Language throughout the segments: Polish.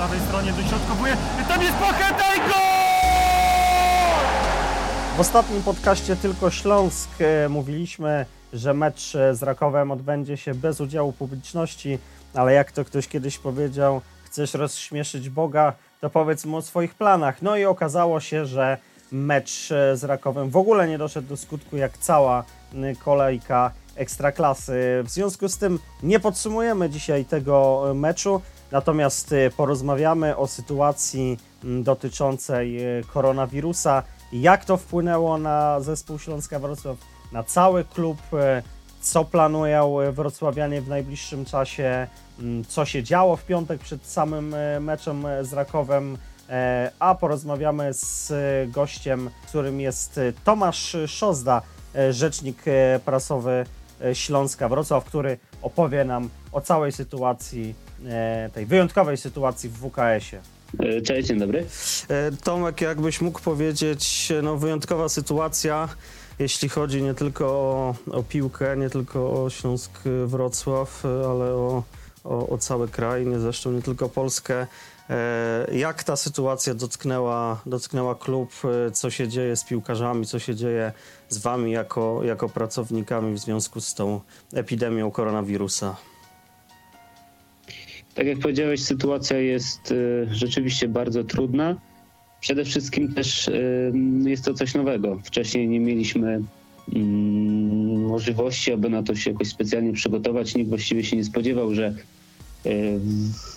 prawej stronie dośrodkowuje. Tam jest Pacheta i gol! W ostatnim podcaście Tylko Śląsk e, mówiliśmy, że mecz e, z Rakowem odbędzie się bez udziału publiczności, ale jak to ktoś kiedyś powiedział, chcesz rozśmieszyć Boga, to powiedz mu o swoich planach. No i okazało się, że mecz e, z Rakowem w ogóle nie doszedł do skutku, jak cała kolejka ekstraklasy. W związku z tym nie podsumujemy dzisiaj tego meczu, natomiast e, porozmawiamy o sytuacji m, dotyczącej e, koronawirusa, jak to wpłynęło na zespół Śląska Wrocław, na cały klub, e, co planują wrocławianie w najbliższym czasie, m, co się działo w piątek przed samym meczem z Rakowem, e, a porozmawiamy z gościem, którym jest Tomasz Szozda, e, rzecznik e, prasowy Śląska Wrocław, który opowie nam o całej sytuacji, tej wyjątkowej sytuacji w WKS-ie. E, Cześć, dzień dobry. E, Tomek, jakbyś mógł powiedzieć, no wyjątkowa sytuacja, jeśli chodzi nie tylko o, o piłkę, nie tylko o Śląsk Wrocław, e, ale o, o, o cały kraj, nie zresztą nie tylko Polskę. E, Jak ta sytuacja dotknęła, dotknęła klub? E, Co się dzieje z piłkarzami? Co się dzieje z wami jako, jako pracownikami w związku z tą epidemią koronawirusa? Tak jak powiedziałeś, sytuacja jest e, rzeczywiście bardzo trudna. Przede wszystkim też e, jest to coś nowego. Wcześniej nie mieliśmy mm, możliwości, aby na to się jakoś specjalnie przygotować. Nikt właściwie się nie spodziewał, że e,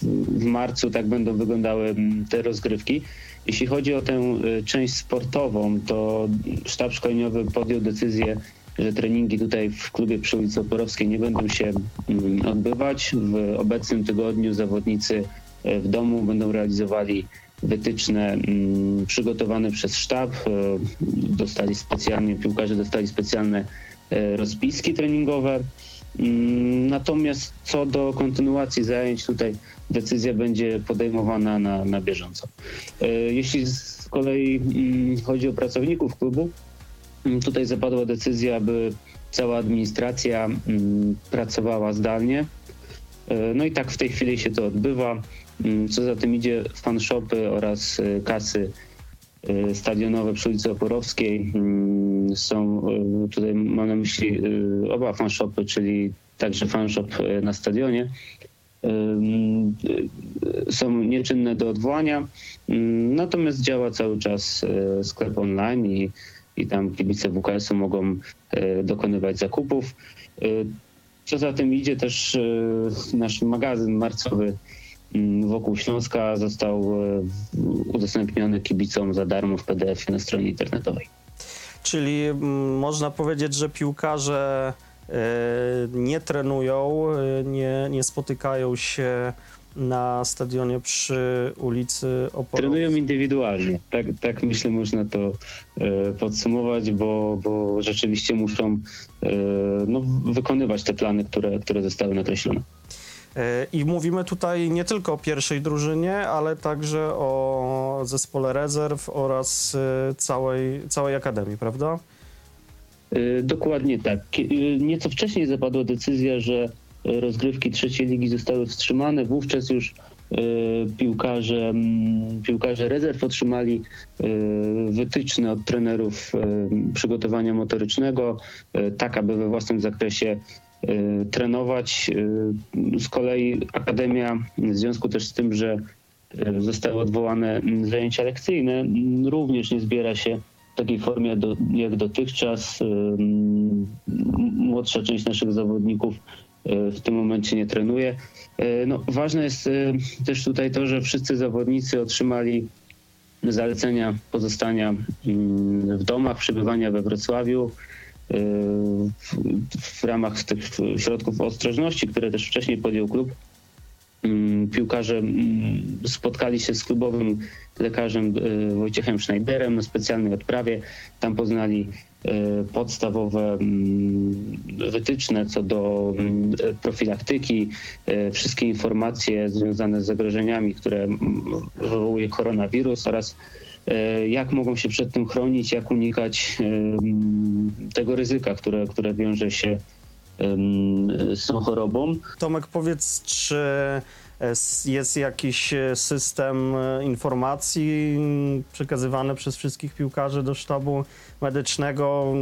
w, marcu tak będą wyglądały mm, te rozgrywki. Jeśli chodzi o tę część sportową, to sztab szkoleniowy podjął decyzję, że treningi tutaj w klubie przy ulicy Oporowskiej nie będą się mm, odbywać. W obecnym tygodniu zawodnicy e, w domu będą realizowali wytyczne mm, przygotowane przez sztab. E, Dostali specjalnie, piłkarze dostali specjalne e, rozpiski treningowe. Mm, Natomiast co do kontynuacji zajęć, tutaj decyzja będzie podejmowana na, na bieżąco. Jeśli z kolei chodzi o pracowników klubu, tutaj zapadła decyzja, aby cała administracja mm, pracowała zdalnie. E, No i tak w tej chwili się to odbywa. Mm, Co za tym idzie, fanshopy oraz e, kasy e, stadionowe przy ulicy Oporowskiej mm, są, tutaj mam na myśli oba fanshopy, czyli także fanshop na stadionie, są nieczynne do odwołania, Mm, natomiast działa cały czas sklep online i, i tam kibice WKS-u mogą e, dokonywać zakupów. E, Co za tym idzie też e, nasz magazyn marcowy mm, wokół Śląska został udostępniony kibicom za darmo w PDF na stronie internetowej. Czyli mm, można powiedzieć, że piłkarze nie trenują, nie, nie spotykają się na stadionie przy ulicy Oporowej. Trenują indywidualnie. Tak, tak myślę, można to e, podsumować, bo, bo rzeczywiście muszą e, no, wykonywać te plany, które, które zostały nakreślone. E, I mówimy tutaj nie tylko o pierwszej drużynie, ale także o zespole rezerw oraz e, całej, całej akademii, prawda? E, Dokładnie tak. Nieco wcześniej zapadła decyzja, że rozgrywki trzeciej ligi zostały wstrzymane. Wówczas już e, piłkarze, piłkarze rezerw otrzymali e, wytyczne od trenerów e, przygotowania motorycznego, tak aby we własnym zakresie trenować. Z kolei Akademia, w związku też z tym, że zostały odwołane zajęcia lekcyjne, również nie zbiera się w takiej formie do, jak dotychczas. Młodsza część naszych zawodników w tym momencie nie trenuje. Y, No, ważne jest y, też tutaj to, że wszyscy zawodnicy otrzymali zalecenia pozostania ym, w domach, przebywania we Wrocławiu w, w ramach tych środków ostrożności, które też wcześniej podjął klub. Ym, Piłkarze ym, spotkali się z klubowym lekarzem y, Wojciechem Schneiderem na specjalnej odprawie. Tam poznali y, podstawowe mm, wytyczne co do mm, profilaktyki, wszystkie informacje związane z zagrożeniami, które mm, wywołuje koronawirus oraz jak mogą się przed tym chronić, jak unikać mm, tego ryzyka, które, które wiąże się ym, z tą chorobą. Tomek, powiedz, czy e, Jest jakiś e, system e, informacji przekazywany przez wszystkich piłkarzy do sztabu medycznego.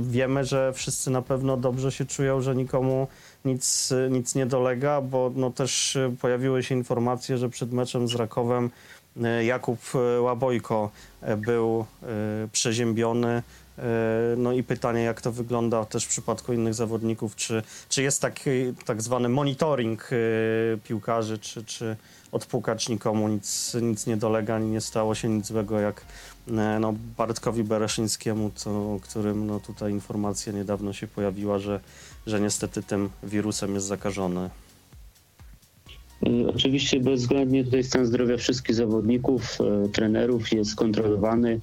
Wiemy, że wszyscy na pewno dobrze się czują, że nikomu nic, nic nie dolega, bo no też pojawiły się informacje, że przed meczem z Rakowem Jakub Łabojko był przeziębiony. E, No i pytanie, jak to wygląda też w przypadku innych zawodników, czy, czy jest taki tak zwany monitoring e, piłkarzy, czy, czy odpukacz nikomu nic, nic nie dolega, nie stało się nic złego, jak e, no, Bartkowi Bereszyńskiemu, co, którym no, tutaj informacja niedawno się pojawiła, że, że niestety tym wirusem jest zakażony. Y, Oczywiście bezwzględnie tutaj stan zdrowia wszystkich zawodników, e, trenerów jest kontrolowany.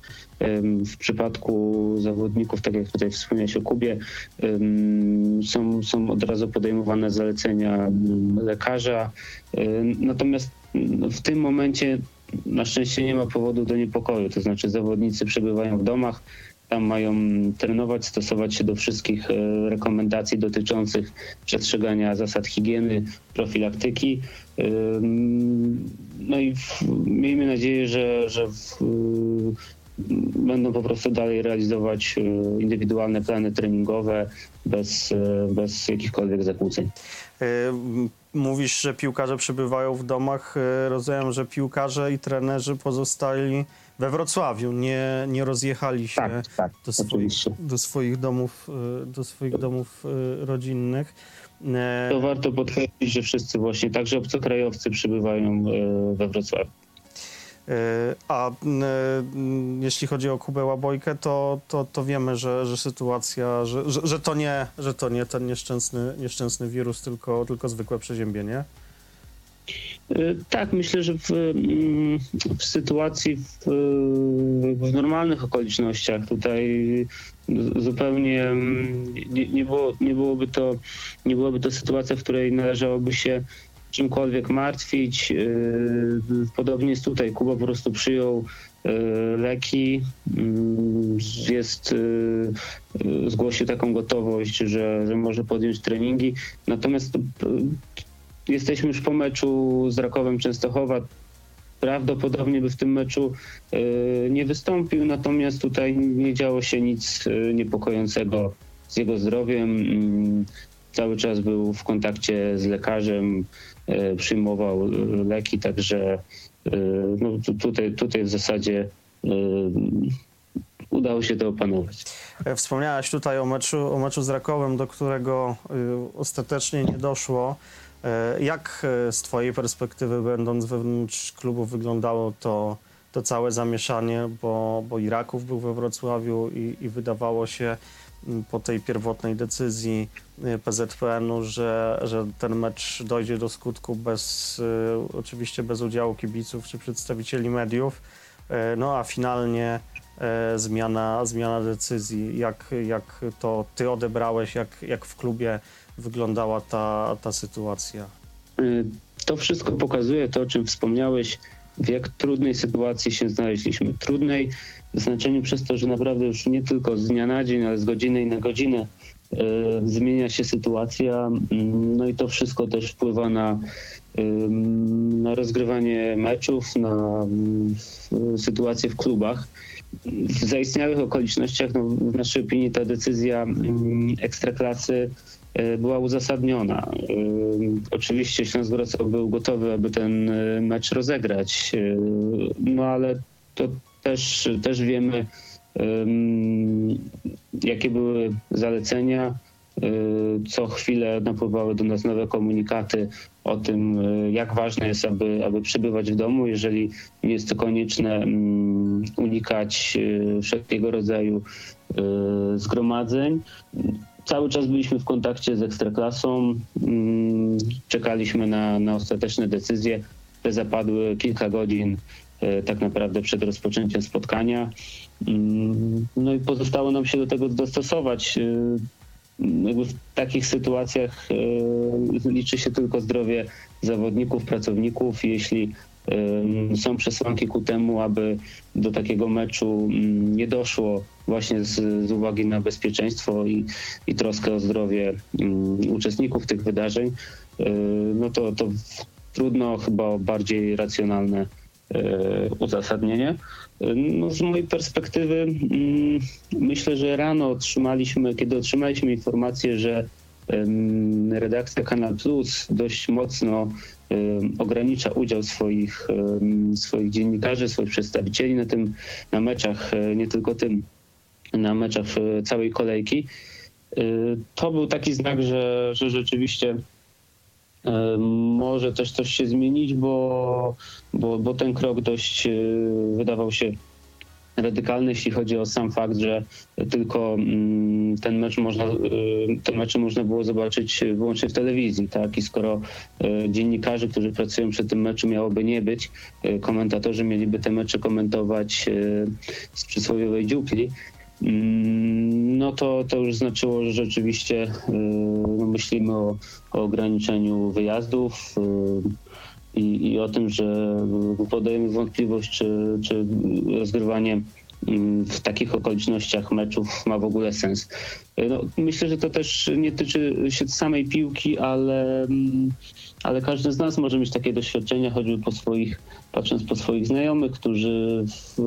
W przypadku zawodników, tak jak tutaj wspomniałeś o Kubie, są, są od razu podejmowane zalecenia lekarza. E, Natomiast w tym momencie na szczęście nie ma powodu do niepokoju, to znaczy zawodnicy przebywają w domach, tam mają trenować, stosować się do wszystkich e, rekomendacji dotyczących przestrzegania zasad higieny, profilaktyki. Ym, No i miejmy nadzieję, że, że w, będą po prostu dalej realizować e, indywidualne plany treningowe bez, e, bez jakichkolwiek zakłóceń. E, Mówisz, że piłkarze przebywają w domach. E, Rozumiem, że piłkarze i trenerzy pozostali we Wrocławiu, nie, nie rozjechali się Tak, tak, do, swoich, do swoich domów, e, do swoich domów e, rodzinnych. E, To warto podkreślić, że wszyscy właśnie, także obcokrajowcy przybywają we Wrocławiu. A jeśli chodzi o Kubę Łabojkę, to, to, to wiemy, że, że sytuacja, że, że, że, to nie, że to nie ten nieszczęsny, nieszczęsny wirus, tylko, tylko zwykłe przeziębienie. Y, Tak, myślę, że w, mm, w sytuacji, w, w normalnych okolicznościach tutaj zupełnie mm, nie, nie, było, nie, byłoby to, nie byłoby to sytuacja, w której należałoby się czymkolwiek martwić. Y, Podobnie jest tutaj. Kuba po prostu przyjął y, leki, mm, jest, zgłosił taką gotowość, że, że może podjąć treningi. Natomiast jesteśmy już po meczu z Rakowem Częstochowa. Prawdopodobnie by w tym meczu y, nie wystąpił, natomiast tutaj nie działo się nic y, niepokojącego z jego zdrowiem. Mm, Cały czas był w kontakcie z lekarzem, y, przyjmował leki, także no, tu- tutaj, tutaj w zasadzie udało się to opanować. E, Wspomniałaś tutaj o meczu, o meczu z Rakowem, do którego ostatecznie nie doszło. E, Jak e, z Twojej perspektywy, będąc wewnątrz klubu, wyglądało to, to całe zamieszanie, bo, bo i Raków był we Wrocławiu i, i wydawało się m, po tej pierwotnej decyzji y, PZPN-u, że, że ten mecz dojdzie do skutku bez, oczywiście bez udziału kibiców czy przedstawicieli mediów. E, No a finalnie e, zmiana, zmiana decyzji. Jak, jak to ty odebrałeś, jak, jak w klubie wyglądała ta, ta sytuacja? Y, To wszystko pokazuje to, o czym wspomniałeś, w jak trudnej sytuacji się znaleźliśmy. Trudnej w znaczeniu przez to, że naprawdę już nie tylko z dnia na dzień, ale z godziny na godzinę y, zmienia się sytuacja. Mm, No i to wszystko też wpływa na, ym, na rozgrywanie meczów, na mm, w- sytuację w klubach. W zaistniałych okolicznościach, no, w naszej opinii, ta decyzja mm, ekstraklasy e, była uzasadniona. E, Oczywiście Śląsk Wrocław był gotowy, aby ten e, mecz rozegrać, no ale to też, też wiemy, em, jakie były zalecenia. E, Co chwilę napływały do nas nowe komunikaty o tym, e, jak ważne jest, aby, aby przebywać w domu, jeżeli jest to konieczne, mm, unikać e, wszelkiego rodzaju zgromadzeń cały czas byliśmy w kontakcie z Ekstraklasą, mm, czekaliśmy na, na ostateczne decyzje. Te zapadły kilka godzin tak naprawdę przed rozpoczęciem spotkania. Mm, No i pozostało nam się do tego dostosować. E, w takich sytuacjach e, liczy się tylko zdrowie zawodników, pracowników. Jeśli em, są przesłanki ku temu, aby do takiego meczu mm, nie doszło właśnie z, z uwagi na bezpieczeństwo i, i troskę o zdrowie mm, uczestników tych wydarzeń, y, no to, to trudno chyba o bardziej racjonalne e, uzasadnienie. E, No, z mojej perspektywy mm, myślę, że rano otrzymaliśmy, kiedy otrzymaliśmy informację, że redakcja Kanal Plus dość mocno ogranicza udział swoich, swoich dziennikarzy, swoich przedstawicieli na tym, na meczach, e, nie tylko tym, na meczach e, całej kolejki. E, To był taki znak, że, że rzeczywiście e, może też coś się zmienić, bo, bo, bo ten krok dość e, wydawał się radykalny, jeśli chodzi o sam fakt, że tylko mm, ten mecz można, e, te mecze można było zobaczyć wyłącznie w telewizji, tak? I skoro e, dziennikarze, którzy pracują przy tym meczu miałoby nie być, komentatorzy mieliby te mecze komentować z przysłowiowej dziupli, no to, to już znaczyło, że rzeczywiście yy, no myślimy o, o ograniczeniu wyjazdów yy, i, i o tym, że yy, podajemy wątpliwość, czy, czy rozgrywanie mm, w takich okolicznościach meczów ma w ogóle sens. No, myślę, że to też nie tyczy się samej piłki, ale, mm, ale każdy z nas może mieć takie doświadczenia, choćby po swoich, patrząc po swoich znajomych, którzy w,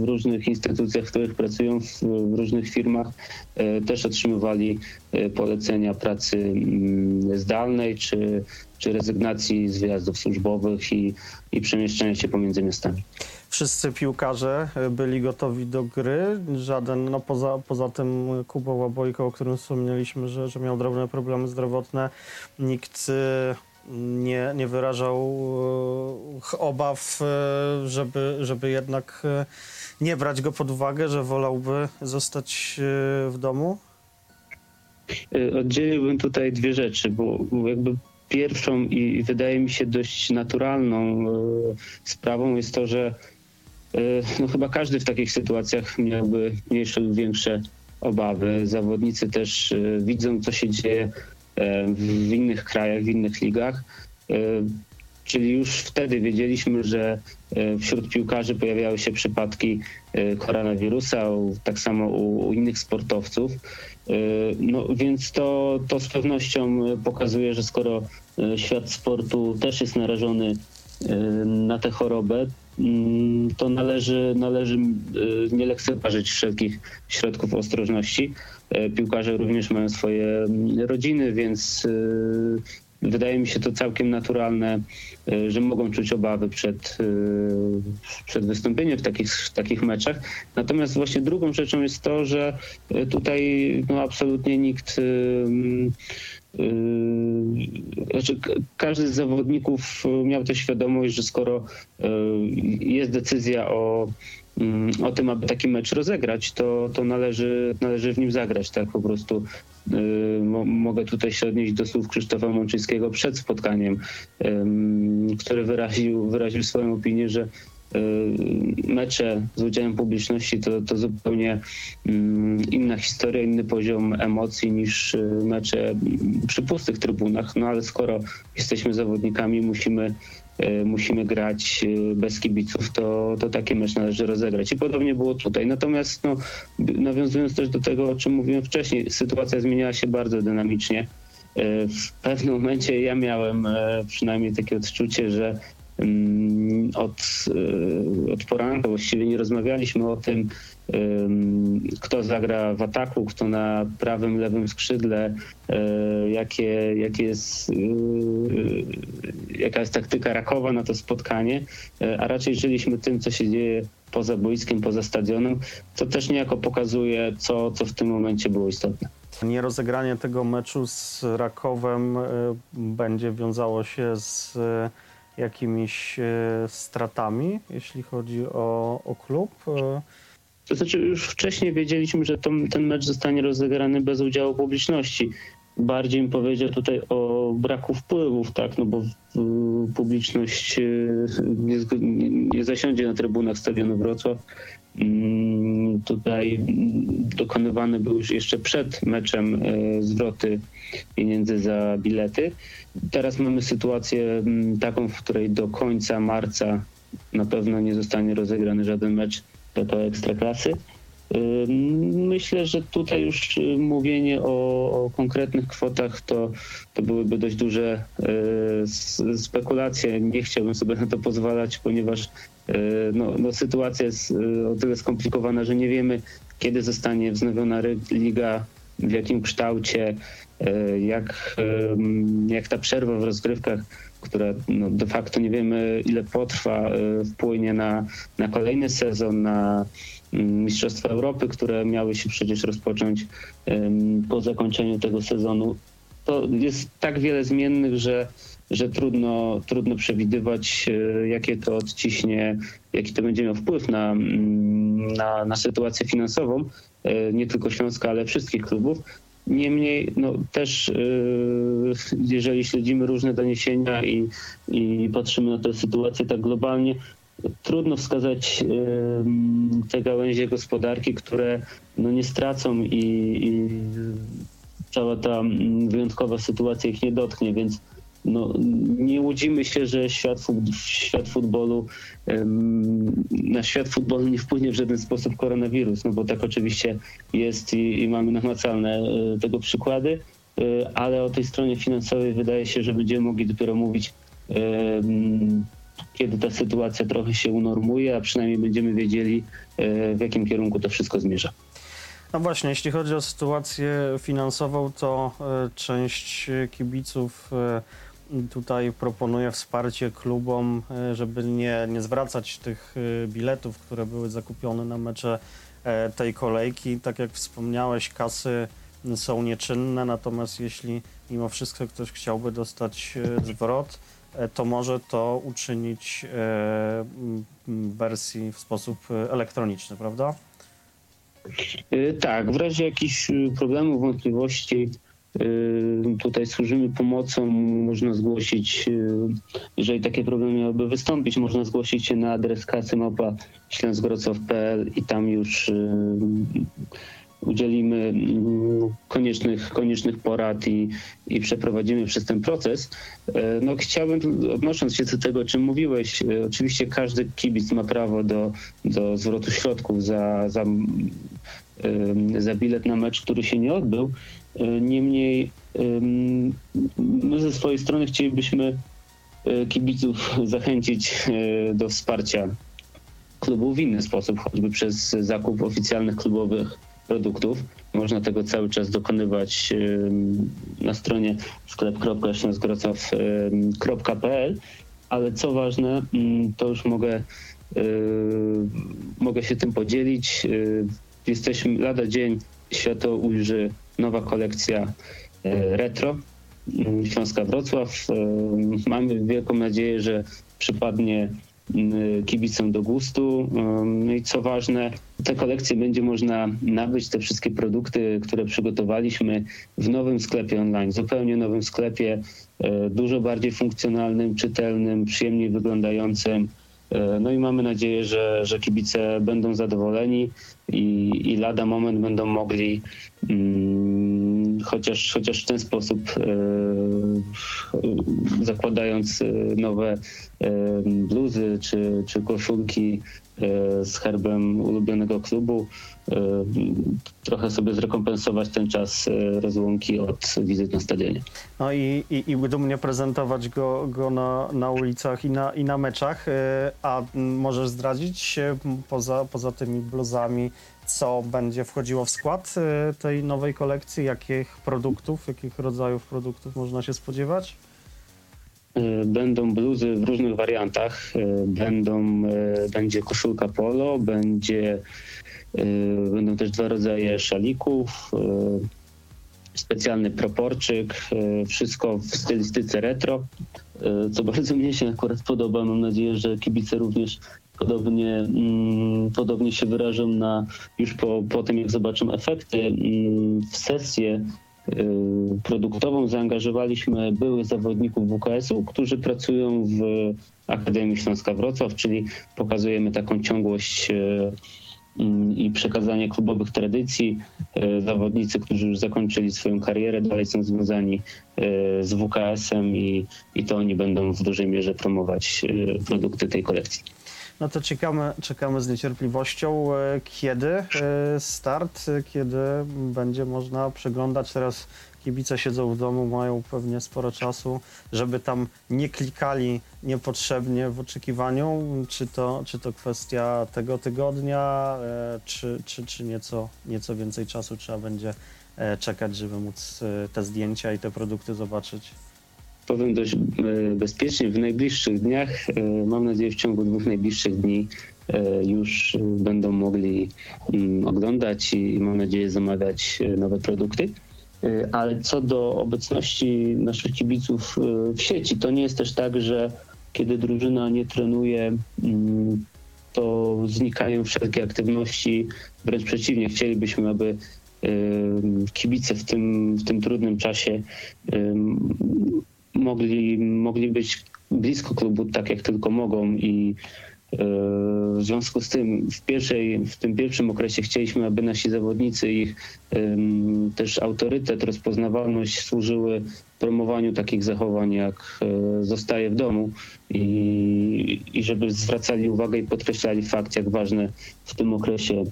w różnych instytucjach, w których pracują, w, w różnych firmach, e, też otrzymywali e, polecenia pracy mm, zdalnej czy, czy rezygnacji z wyjazdów służbowych i, i przemieszczania się pomiędzy miastami. Wszyscy piłkarze e, byli gotowi do gry. Żaden, no poza, poza tym Kuba Łabojko, o którym wspomnieliśmy, że, że miał drobne problemy zdrowotne, nikt e, nie, nie wyrażał e, obaw, żeby, żeby jednak nie brać go pod uwagę, że wolałby zostać w domu. Oddzieliłbym tutaj dwie rzeczy, bo jakby pierwszą i wydaje mi się dość naturalną sprawą jest to, że no chyba każdy w takich sytuacjach miałby mniejsze lub większe obawy. Zawodnicy też y, widzą, co się dzieje e, w innych krajach, w innych ligach. Czyli już wtedy wiedzieliśmy, że e, wśród piłkarzy pojawiały się przypadki e, koronawirusa, tak samo u, innych sportowców. E, No więc to, to z pewnością e, pokazuje, że skoro e, świat sportu też jest narażony e, na tę chorobę, to należy, należy e, nie lekceważyć wszelkich środków ostrożności. E, Piłkarze również mają swoje mm, rodziny, więc e, wydaje mi się to całkiem naturalne, e, że mogą czuć obawy przed, e, przed wystąpieniem w takich, w takich meczach. Natomiast właśnie drugą rzeczą jest to, że e, tutaj no, absolutnie nikt. E, Znaczy, każdy z zawodników miał tę świadomość, że skoro e, jest decyzja o, mm, o tym, aby taki mecz rozegrać, to, to należy, należy w nim zagrać. Tak po prostu y, mo, mogę tutaj się odnieść do słów Krzysztofa Mączyńskiego przed spotkaniem, który wyraził, wyraził swoją opinię, że mecze z udziałem publiczności to, to zupełnie mm, inna historia, inny poziom emocji niż y, mecze mm, przy pustych trybunach. No ale skoro jesteśmy zawodnikami, musimy y, musimy grać y, bez kibiców, to, to taki mecz należy rozegrać. I podobnie było tutaj. Natomiast no, nawiązując też do tego, o czym mówiłem wcześniej, sytuacja zmieniała się bardzo dynamicznie. Y, W pewnym momencie ja miałem e, przynajmniej takie odczucie, że od, y, od poranka właściwie nie rozmawialiśmy o tym, ym, kto zagra w ataku, kto na prawym, lewym skrzydle, y, jakie, jakie jest, y, jaka jest taktyka Rakowa na to spotkanie, a raczej żyliśmy tym, co się dzieje poza boiskiem, poza stadionem, co też niejako pokazuje, co, co w tym momencie było istotne. Nierozegranie tego meczu z Rakowem będzie wiązało się z jakimiś e, stratami, jeśli chodzi o, o klub. E, To znaczy już wcześniej wiedzieliśmy, że to, ten mecz zostanie rozegrany bez udziału publiczności. Bardziej bym powiedział tutaj o braku wpływów, tak, no bo publiczność zgo- nie, nie zasiądzie na trybunach stadionu Wrocław. Mm, Tutaj dokonywane były już jeszcze przed meczem y, zwroty pieniędzy za bilety. Teraz mamy sytuację mm, taką, w której do końca marca na pewno nie zostanie rozegrany żaden mecz PP Ekstraklasy. Myślę, że tutaj już mówienie o, o konkretnych kwotach to, to byłyby dość duże spekulacje. Nie chciałbym sobie na to pozwalać, ponieważ no, no sytuacja jest o tyle skomplikowana, że nie wiemy, kiedy zostanie wznowiona liga, w jakim kształcie, jak, jak ta przerwa w rozgrywkach która no, de facto nie wiemy ile potrwa, wpłynie na, na kolejny sezon, na Mistrzostwa Europy, które miały się przecież rozpocząć po zakończeniu tego sezonu. To jest tak wiele zmiennych, że, że trudno, trudno przewidywać, e, jakie to odciśnie, jaki to będzie miał wpływ na, mm, na, na sytuację finansową e, nie tylko Śląska, ale wszystkich klubów. Niemniej no, też yy, jeżeli śledzimy różne doniesienia i, i patrzymy na tę sytuację tak globalnie, trudno wskazać yy, te gałęzie gospodarki, które no, nie stracą i, i cała ta mm, wyjątkowa sytuacja ich nie dotknie, więc no, nie łudzimy się, że świat, świat futbolu, na świat futbolu nie wpłynie w żaden sposób koronawirus, no bo tak oczywiście jest i, i mamy namacalne e, tego przykłady, e, ale o tej stronie finansowej wydaje się, że będziemy mogli dopiero mówić, kiedy ta sytuacja trochę się unormuje, a przynajmniej będziemy wiedzieli, e, w jakim kierunku to wszystko zmierza. No właśnie, jeśli chodzi o sytuację finansową, to część kibiców tutaj proponuję wsparcie klubom, e, żeby nie, nie zwracać tych e, biletów, które były zakupione na mecze e, tej kolejki. Tak jak wspomniałeś, kasy są nieczynne, natomiast jeśli mimo wszystko ktoś chciałby dostać zwrot, to może to uczynić w wersji w sposób elektroniczny, prawda? Tak, w razie jakichś problemów, wątpliwości, Tutaj służymy pomocą, można zgłosić, jeżeli takie problemy miałyby wystąpić, można zgłosić się na adres kasy mapa i tam już udzielimy koniecznych, koniecznych porad i, i przeprowadzimy przez ten proces. No, chciałbym, odnosząc się do tego, o czym mówiłeś, oczywiście każdy kibic ma prawo do, do zwrotu środków za, za, za bilet na mecz, który się nie odbył. E, niemniej my ze swojej strony chcielibyśmy e, kibiców zachęcić e, do wsparcia klubu w inny sposób, choćby przez zakup oficjalnych klubowych produktów. Można tego cały czas dokonywać na stronie sklep.śląskgrocov.pl, ale co ważne, to już mogę, mogę się tym podzielić. Jesteśmy lada dzień, światło ujrzy nowa kolekcja e, retro mm, Śląska Wrocław. E, mamy wielką nadzieję, że przypadnie mm, kibicom do gustu. E, no i co ważne, te kolekcje będzie można nabyć, te wszystkie produkty, które przygotowaliśmy w nowym sklepie online, zupełnie nowym sklepie, dużo bardziej funkcjonalnym, czytelnym, przyjemniej wyglądającym. No i mamy nadzieję, że, że kibice będą zadowoleni i, i lada moment będą mogli mm, chociaż, chociaż w ten sposób e, zakładając e, nowe e, bluzy czy, czy koszulki e, z herbem ulubionego klubu, e, trochę sobie zrekompensować ten czas e, rozłąki od wizyt na stadionie. No i, i, i dumnie prezentować go, go na, na ulicach i na, i na meczach. A możesz zdradzić poza, poza tymi bluzami, co będzie wchodziło w skład y, tej nowej kolekcji? Jakich produktów, jakich rodzajów produktów można się spodziewać? Y, będą bluzy w różnych wariantach. Y, będą, będzie koszulka polo, będzie, będą też dwa rodzaje szalików, specjalny proporczyk, wszystko w stylistyce retro, co bardzo mnie się akurat podoba. Mam nadzieję, że kibice również Podobnie, mm, podobnie się wyrażą na, już po, po tym, jak zobaczą efekty. Mm, w sesję y, produktową zaangażowaliśmy byłych zawodników WKS-u, którzy pracują w Akademii Śląska Wrocław, czyli pokazujemy taką ciągłość y, mm, i przekazanie klubowych tradycji. Y, zawodnicy, którzy już zakończyli swoją karierę, dalej są związani z WKS-em i, i to oni będą w dużej mierze promować produkty tej kolekcji. No to czekamy, czekamy z niecierpliwością, e, kiedy e, start, e, kiedy będzie można przeglądać. Teraz kibice siedzą w domu, mają pewnie sporo czasu, żeby tam nie klikali niepotrzebnie w oczekiwaniu. Czy to, czy to kwestia tego tygodnia, czy, czy, czy nieco, nieco więcej czasu trzeba będzie czekać, żeby móc te zdjęcia i te produkty zobaczyć? Powiem dość e, bezpiecznie, w najbliższych dniach, e, mam nadzieję w ciągu dwóch najbliższych dni e, już będą mogli mm, oglądać i mam nadzieję zamawiać nowe produkty. Ale co do obecności naszych kibiców w sieci, to nie jest też tak, że kiedy drużyna nie trenuje, mm, to znikają wszelkie aktywności. Wręcz przeciwnie, chcielibyśmy, aby kibice w tym, w tym trudnym czasie mogli, mogli być blisko klubu tak jak tylko mogą i e, w związku z tym w, pierwszej, w tym pierwszym okresie chcieliśmy, aby nasi zawodnicy, ich też autorytet, rozpoznawalność służyły promowaniu takich zachowań jak e, zostaje w domu i, i żeby zwracali uwagę i podkreślali fakt, jak ważne w tym okresie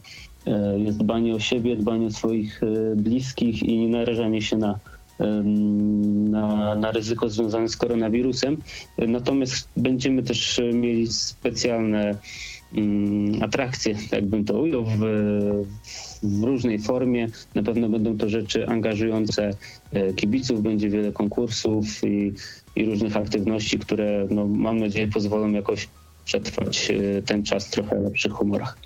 e, jest dbanie o siebie, dbanie o swoich bliskich i nie narażanie się na na, na ryzyko związane z koronawirusem. Natomiast będziemy też mieli specjalne atrakcje, tak bym to ujął, w, w różnej formie. Na pewno będą to rzeczy angażujące e, kibiców, będzie wiele konkursów i, i różnych aktywności, które no, mam nadzieję pozwolą jakoś przetrwać e, ten czas trochę lepszych humorach.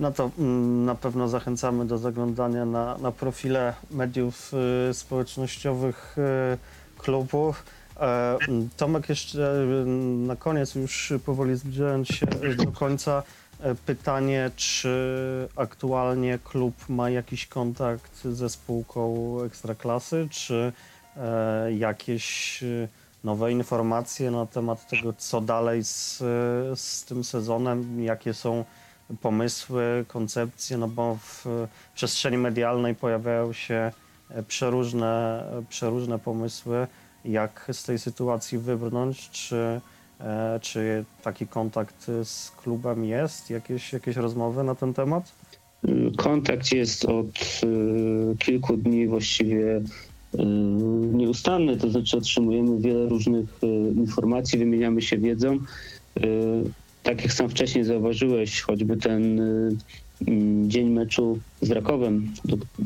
No to mm, na pewno zachęcamy do zaglądania na, na profile mediów y, społecznościowych y, klubów. E, mm, Tomek, jeszcze y, na koniec, już powoli zbliżając się do końca, e, pytanie, czy aktualnie klub ma jakiś kontakt ze spółką Ekstraklasy, czy e, jakieś nowe informacje na temat tego, co dalej z, z tym sezonem, jakie są pomysły, koncepcje, no bo w przestrzeni medialnej pojawiają się e, przeróżne, przeróżne pomysły, jak z tej sytuacji wybrnąć, czy, e, czy taki kontakt z klubem jest, jakieś, jakieś rozmowy na ten temat? Kontakt jest od kilku dni właściwie nieustanny, to znaczy otrzymujemy wiele różnych informacji, wymieniamy się wiedzą. Y, Tak jak sam wcześniej zauważyłeś, choćby ten y, mm, dzień meczu z Rakowem,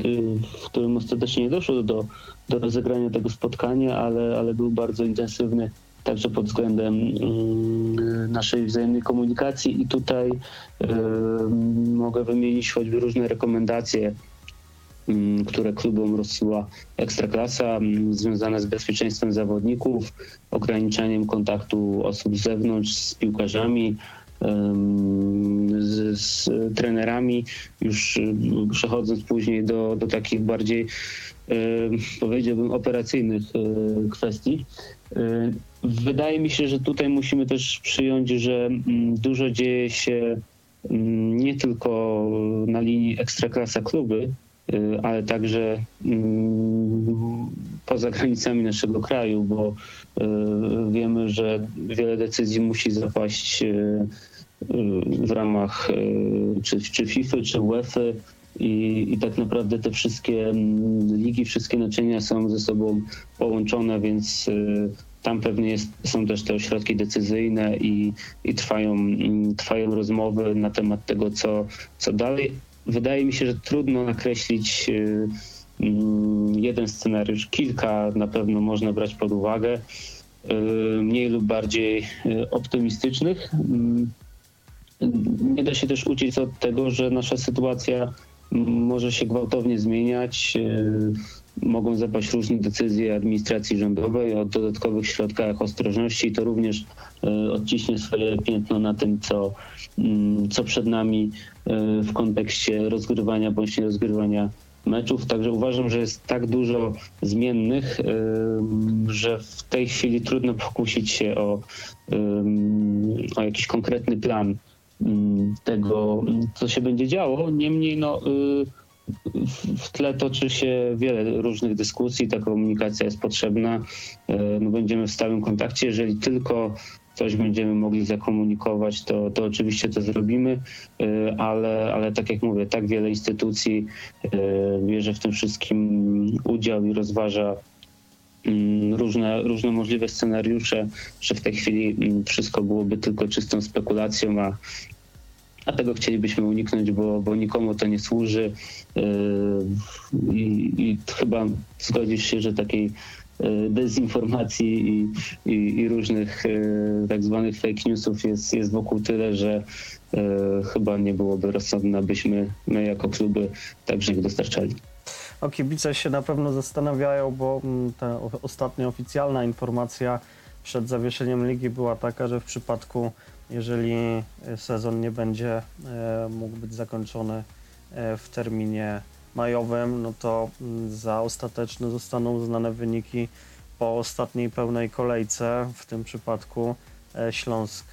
y, w którym ostatecznie nie doszło do, do rozegrania tego spotkania, ale, ale był bardzo intensywny także pod względem mm, naszej wzajemnej komunikacji. I tutaj y, mogę wymienić choćby różne rekomendacje, które klubom rozsyła Ekstraklasa, mm, związane z bezpieczeństwem zawodników, ograniczaniem kontaktu osób z zewnątrz z piłkarzami, z, z trenerami, już y, przechodząc później do, do takich bardziej powiedziałbym operacyjnych e, kwestii. E, Wydaje mi się, że tutaj musimy też przyjąć, że mm, dużo dzieje się mm, nie tylko na linii ekstraklasa kluby, ale także mm, poza granicami naszego kraju, bo y, wiemy, że wiele decyzji musi zapaść y, y, w ramach y, czy, czy FIFA, czy UEFA i, i tak naprawdę te wszystkie mm, ligi, wszystkie naczynia są ze sobą połączone, więc y, tam pewnie jest, są też te ośrodki decyzyjne i, i trwają, mm, trwają rozmowy na temat tego, co, co dalej. Wydaje mi się, że trudno nakreślić y, mm, jeden scenariusz. Kilka na pewno można brać pod uwagę, y, mniej lub bardziej y, optymistycznych. Mm, Nie da się też uciec od tego, że nasza sytuacja może się gwałtownie zmieniać. Mogą zapaść różne decyzje administracji rządowej o dodatkowych środkach ostrożności i to również y, odciśnie swoje piętno na tym, co, mm, co przed nami y, w kontekście rozgrywania bądź nie rozgrywania meczów. Także uważam, że jest tak dużo zmiennych, y, że w tej chwili trudno pokusić się o, o jakiś konkretny plan ym, tego, co się będzie działo. Niemniej no, y, w- tle toczy się wiele różnych dyskusji, ta komunikacja jest potrzebna. E, No będziemy w stałym kontakcie. Jeżeli tylko coś będziemy mogli zakomunikować, to, to oczywiście to zrobimy, ale, ale tak jak mówię, tak wiele instytucji bierze w tym wszystkim udział i rozważa mm, różne, różne możliwe scenariusze, że w tej chwili mm, wszystko byłoby tylko czystą spekulacją, a, a tego chcielibyśmy uniknąć, bo, bo nikomu to nie służy i, i chyba zgodzisz się, że takiej E, dezinformacji i, i, i różnych e, tak zwanych fake newsów jest, jest wokół tyle, że e, chyba nie byłoby rozsądne, abyśmy my jako kluby także ich dostarczali. O kibice się na pewno zastanawiają, bo mm, ta ostatnia oficjalna informacja przed zawieszeniem ligi była taka, że w przypadku, jeżeli sezon nie będzie mógł być zakończony w terminie majowym, no to mm, za ostateczne zostaną uznane wyniki po ostatniej pełnej kolejce. W tym przypadku e, Śląsk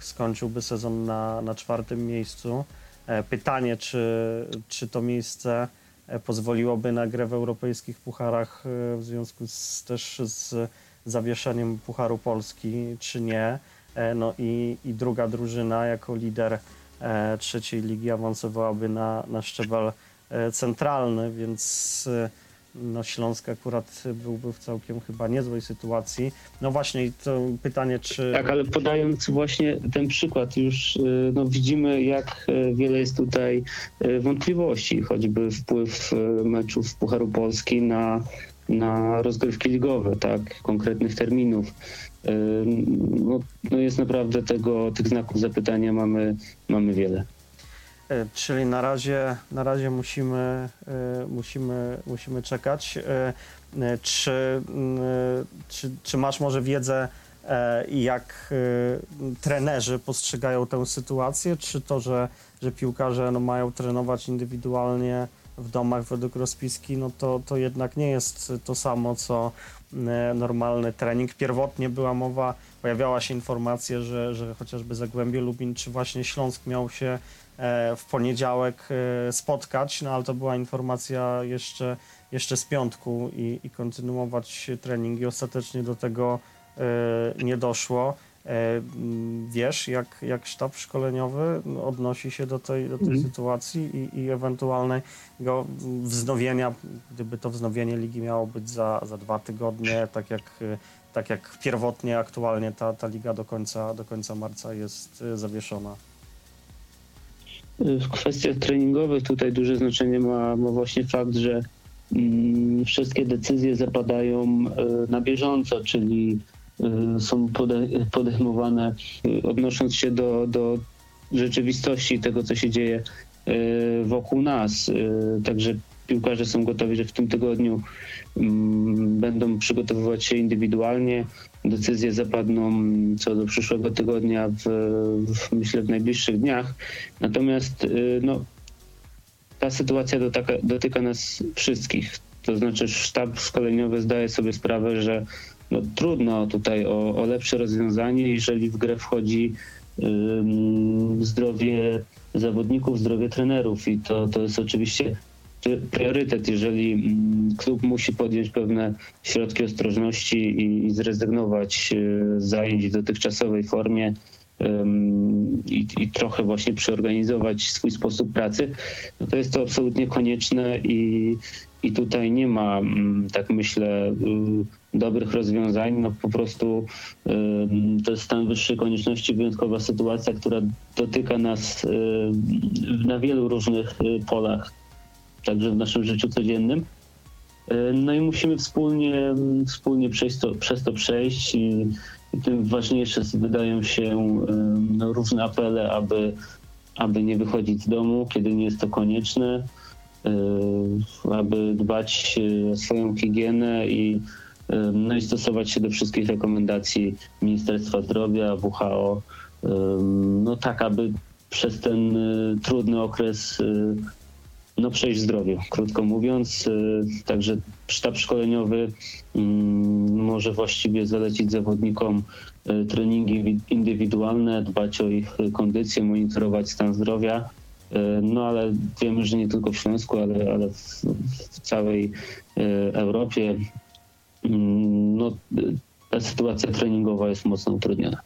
skończyłby sezon na, na czwartym miejscu. E, pytanie, czy, czy to miejsce e, pozwoliłoby na grę w europejskich pucharach w związku z, też z zawieszeniem Pucharu Polski, czy nie. No i, i druga drużyna jako lider trzeciej ligi awansowałaby na, na szczebel E, centralny, więc e, no Śląsk akurat byłby w całkiem chyba niezłej sytuacji. No właśnie to pytanie, czy... Tak, ale podając właśnie ten przykład już e, no, widzimy, jak wiele jest tutaj wątpliwości, choćby wpływ meczów Pucharu Polski na, na rozgrywki ligowe, tak, konkretnych terminów. No, no jest naprawdę tego, tych znaków zapytania mamy, mamy wiele. E, czyli na razie, na razie musimy, e, musimy, musimy czekać. E, czy, czy, czy masz może wiedzę, jak trenerzy postrzegają tę sytuację? Czy to, że, że piłkarze no, mają trenować indywidualnie w domach według rozpiski, no to, to jednak nie jest to samo, co normalny trening. Pierwotnie była mowa, pojawiała się informacja, że, że chociażby Zagłębie Lubin, czy właśnie Śląsk miał się E, w poniedziałek e, spotkać, no ale to była informacja jeszcze, jeszcze z piątku i, i kontynuować treningi. Ostatecznie do tego e, nie doszło. Wiesz, jak, jak sztab szkoleniowy odnosi się do tej, do tej mhm. sytuacji i, i ewentualnego wznowienia, gdyby to wznowienie ligi miało być za, za dwa tygodnie, tak jak, tak jak pierwotnie, aktualnie ta, ta liga do końca, do końca marca jest zawieszona. W kwestiach treningowych tutaj duże znaczenie ma, ma właśnie fakt, że mm, wszystkie decyzje zapadają e, na bieżąco, czyli e, są pode, podejmowane e, odnosząc się do, do rzeczywistości tego, co się dzieje wokół nas. Także piłkarze są gotowi, że w tym tygodniu mm, będą przygotowywać się indywidualnie. Decyzje zapadną co do przyszłego tygodnia, w, w myślę w najbliższych dniach. Natomiast y, no, ta sytuacja dotyka, dotyka nas wszystkich. To znaczy sztab szkoleniowy zdaje sobie sprawę, że no, trudno tutaj o, o lepsze rozwiązanie, jeżeli w grę wchodzi zdrowie zawodników, zdrowie trenerów i to, to jest oczywiście priorytet, jeżeli klub musi podjąć pewne środki ostrożności i, i zrezygnować e, z zajęć w dotychczasowej formie i, i, trochę właśnie przeorganizować swój sposób pracy, no to jest to absolutnie konieczne i, i tutaj nie ma, tak myślę, y, dobrych rozwiązań. No po prostu to jest stan wyższej konieczności, wyjątkowa sytuacja, która dotyka nas y, na wielu różnych y, polach także w naszym życiu codziennym. No i musimy wspólnie, wspólnie przejść to, przez to przejść i, i tym ważniejsze wydają się no, różne apele, aby, aby nie wychodzić z domu, kiedy nie jest to konieczne, aby dbać o swoją higienę i, no i stosować się do wszystkich rekomendacji Ministerstwa Zdrowia, WHO, no tak, aby przez ten e, trudny okres no, przejść zdrowiu, krótko mówiąc. Y, także sztab szkoleniowy mm, może właściwie zalecić zawodnikom y, treningi indywidualne, dbać o ich kondycję, monitorować stan zdrowia. Y, no ale wiemy, że nie tylko w Śląsku, ale, ale w, w całej Europie no, ta sytuacja treningowa jest mocno utrudniona.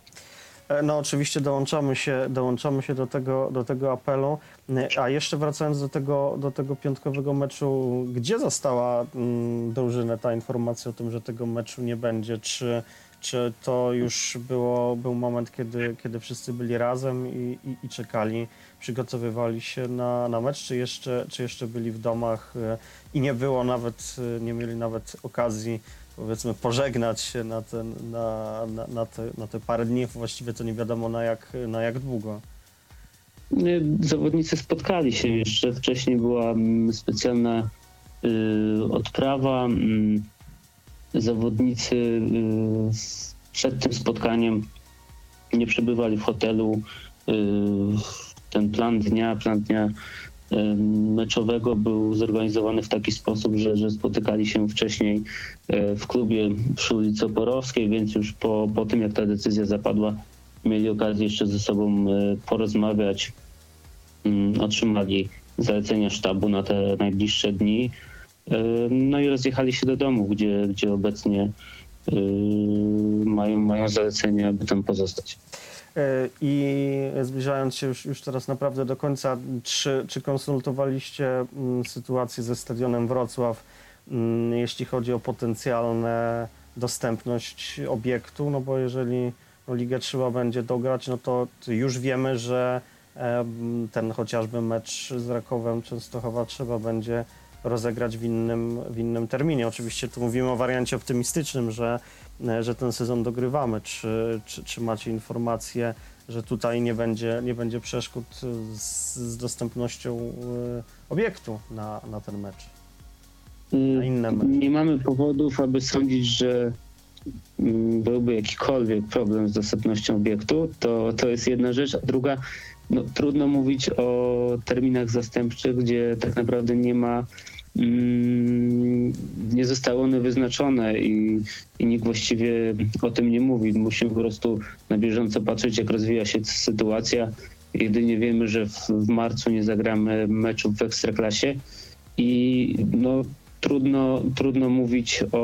E, No oczywiście dołączamy się, dołączamy się do, tego, do tego apelu. E, A jeszcze wracając do tego, do tego piątkowego meczu, gdzie została mm, ta informacja o tym, że tego meczu nie będzie? Czy, czy to już było, był moment, kiedy, kiedy wszyscy byli razem i, i, i czekali, przygotowywali się na, na mecz, czy jeszcze, czy jeszcze byli w domach e, i nie było nawet, nie mieli nawet okazji powiedzmy pożegnać się na, ten, na, na, na, te, na te parę dni, właściwie to nie wiadomo na jak, na jak długo. Zawodnicy spotkali się jeszcze. Wcześniej była mm, specjalna y, odprawa. Mm, zawodnicy y, przed tym spotkaniem nie przebywali w hotelu. Y, ten plan dnia, plan dnia meczowego był zorganizowany w taki sposób, że, że spotykali się wcześniej y, w klubie przy ulicy Oporowskiej, więc już po, po tym, jak ta decyzja zapadła, mieli okazję jeszcze ze sobą y, porozmawiać, Mm, otrzymali zalecenia sztabu na te najbliższe dni. Y, No i rozjechali się do domu, gdzie, gdzie obecnie mają, mają zalecenie, aby tam pozostać. E, I zbliżając się już, już teraz naprawdę do końca, czy, czy konsultowaliście mm, sytuację ze stadionem Wrocław, mm, jeśli chodzi o potencjalne dostępność obiektu? No bo jeżeli Ligę trzeba będzie dograć, no to już wiemy, że em, ten chociażby mecz z Rakowem Częstochowa trzeba będzie rozegrać w innym, w innym terminie. Oczywiście tu mówimy o wariancie optymistycznym, że, e, że ten sezon dogrywamy. Czy, czy, czy macie informację, że tutaj nie będzie, nie będzie przeszkód z, z dostępnością e, obiektu na, na ten mecz? Na inne mecze. Nie mamy powodów, aby sądzić, że mm, byłby jakikolwiek problem z dostępnością obiektu. To, to jest jedna rzecz. A druga, no, trudno mówić o terminach zastępczych, gdzie tak naprawdę nie ma. Mm, nie zostały one wyznaczone i, i nikt właściwie o tym nie mówi. Musimy po prostu na bieżąco patrzeć, jak rozwija się sytuacja. Jedynie wiemy, że w, w marcu nie zagramy meczów w ekstraklasie i no, trudno, trudno mówić o,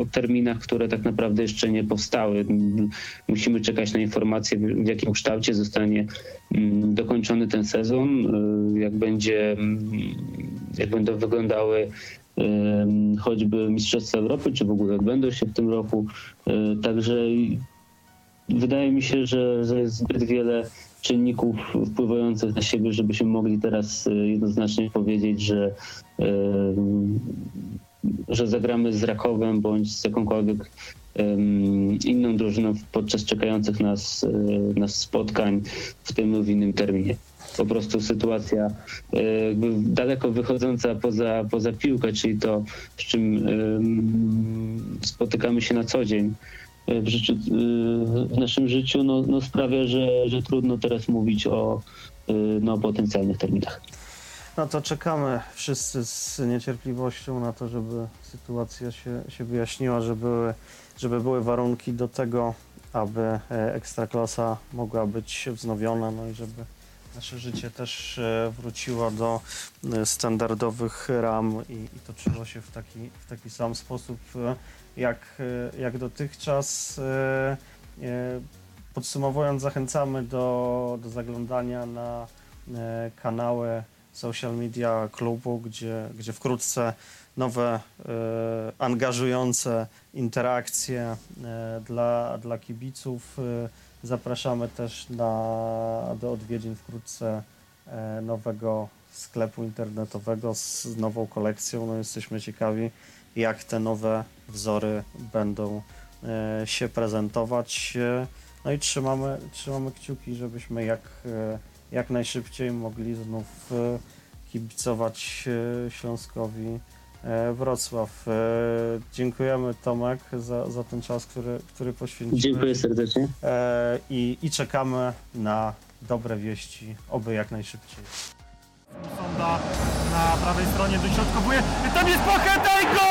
o terminach, które tak naprawdę jeszcze nie powstały. Musimy czekać na informacje, w jakim kształcie zostanie mm, dokończony ten sezon, y, jak będzie, mm, jak będą wyglądały choćby Mistrzostwa Europy, czy w ogóle odbędą się w tym roku. Y, Także wydaje mi się, że, że jest zbyt wiele czynników wpływających na siebie, żebyśmy mogli teraz y, jednoznacznie powiedzieć, że, że zagramy z Rakowem bądź z jakąkolwiek inną drużyną podczas czekających nas, y, nas spotkań w tym lub innym terminie. Po prostu sytuacja jakby daleko wychodząca poza, poza piłkę, czyli to, z czym ym, spotykamy się na co dzień w, życiu, w naszym życiu no, no sprawia, że, że trudno teraz mówić o no, potencjalnych terminach. No to czekamy wszyscy z niecierpliwością na to, żeby sytuacja się, się wyjaśniła, żeby były, żeby były warunki do tego, aby e, Ekstraklasa mogła być wznowiona, no i żeby nasze życie też e, wróciło do e, standardowych ram i, i toczyło się w taki, w taki sam sposób jak, jak dotychczas. Podsumowując, zachęcamy do, do zaglądania na kanały social media klubu, gdzie, gdzie wkrótce nowe, e, angażujące interakcje e, dla, dla kibiców. E, zapraszamy też na, do odwiedzin wkrótce nowego sklepu internetowego z nową kolekcją. No, jesteśmy ciekawi, jak te nowe wzory będą się prezentować. No i trzymamy, trzymamy kciuki, żebyśmy jak, jak najszybciej mogli znów kibicować Śląskowi Wrocław. E, Dziękujemy Tomek za, za ten czas, który, który poświęciłeś. Dziękuję serdecznie. E, i, I czekamy na dobre wieści, oby jak najszybciej. Sonda na prawej stronie dośrodkowuje. Tam jest Pacheta i gol!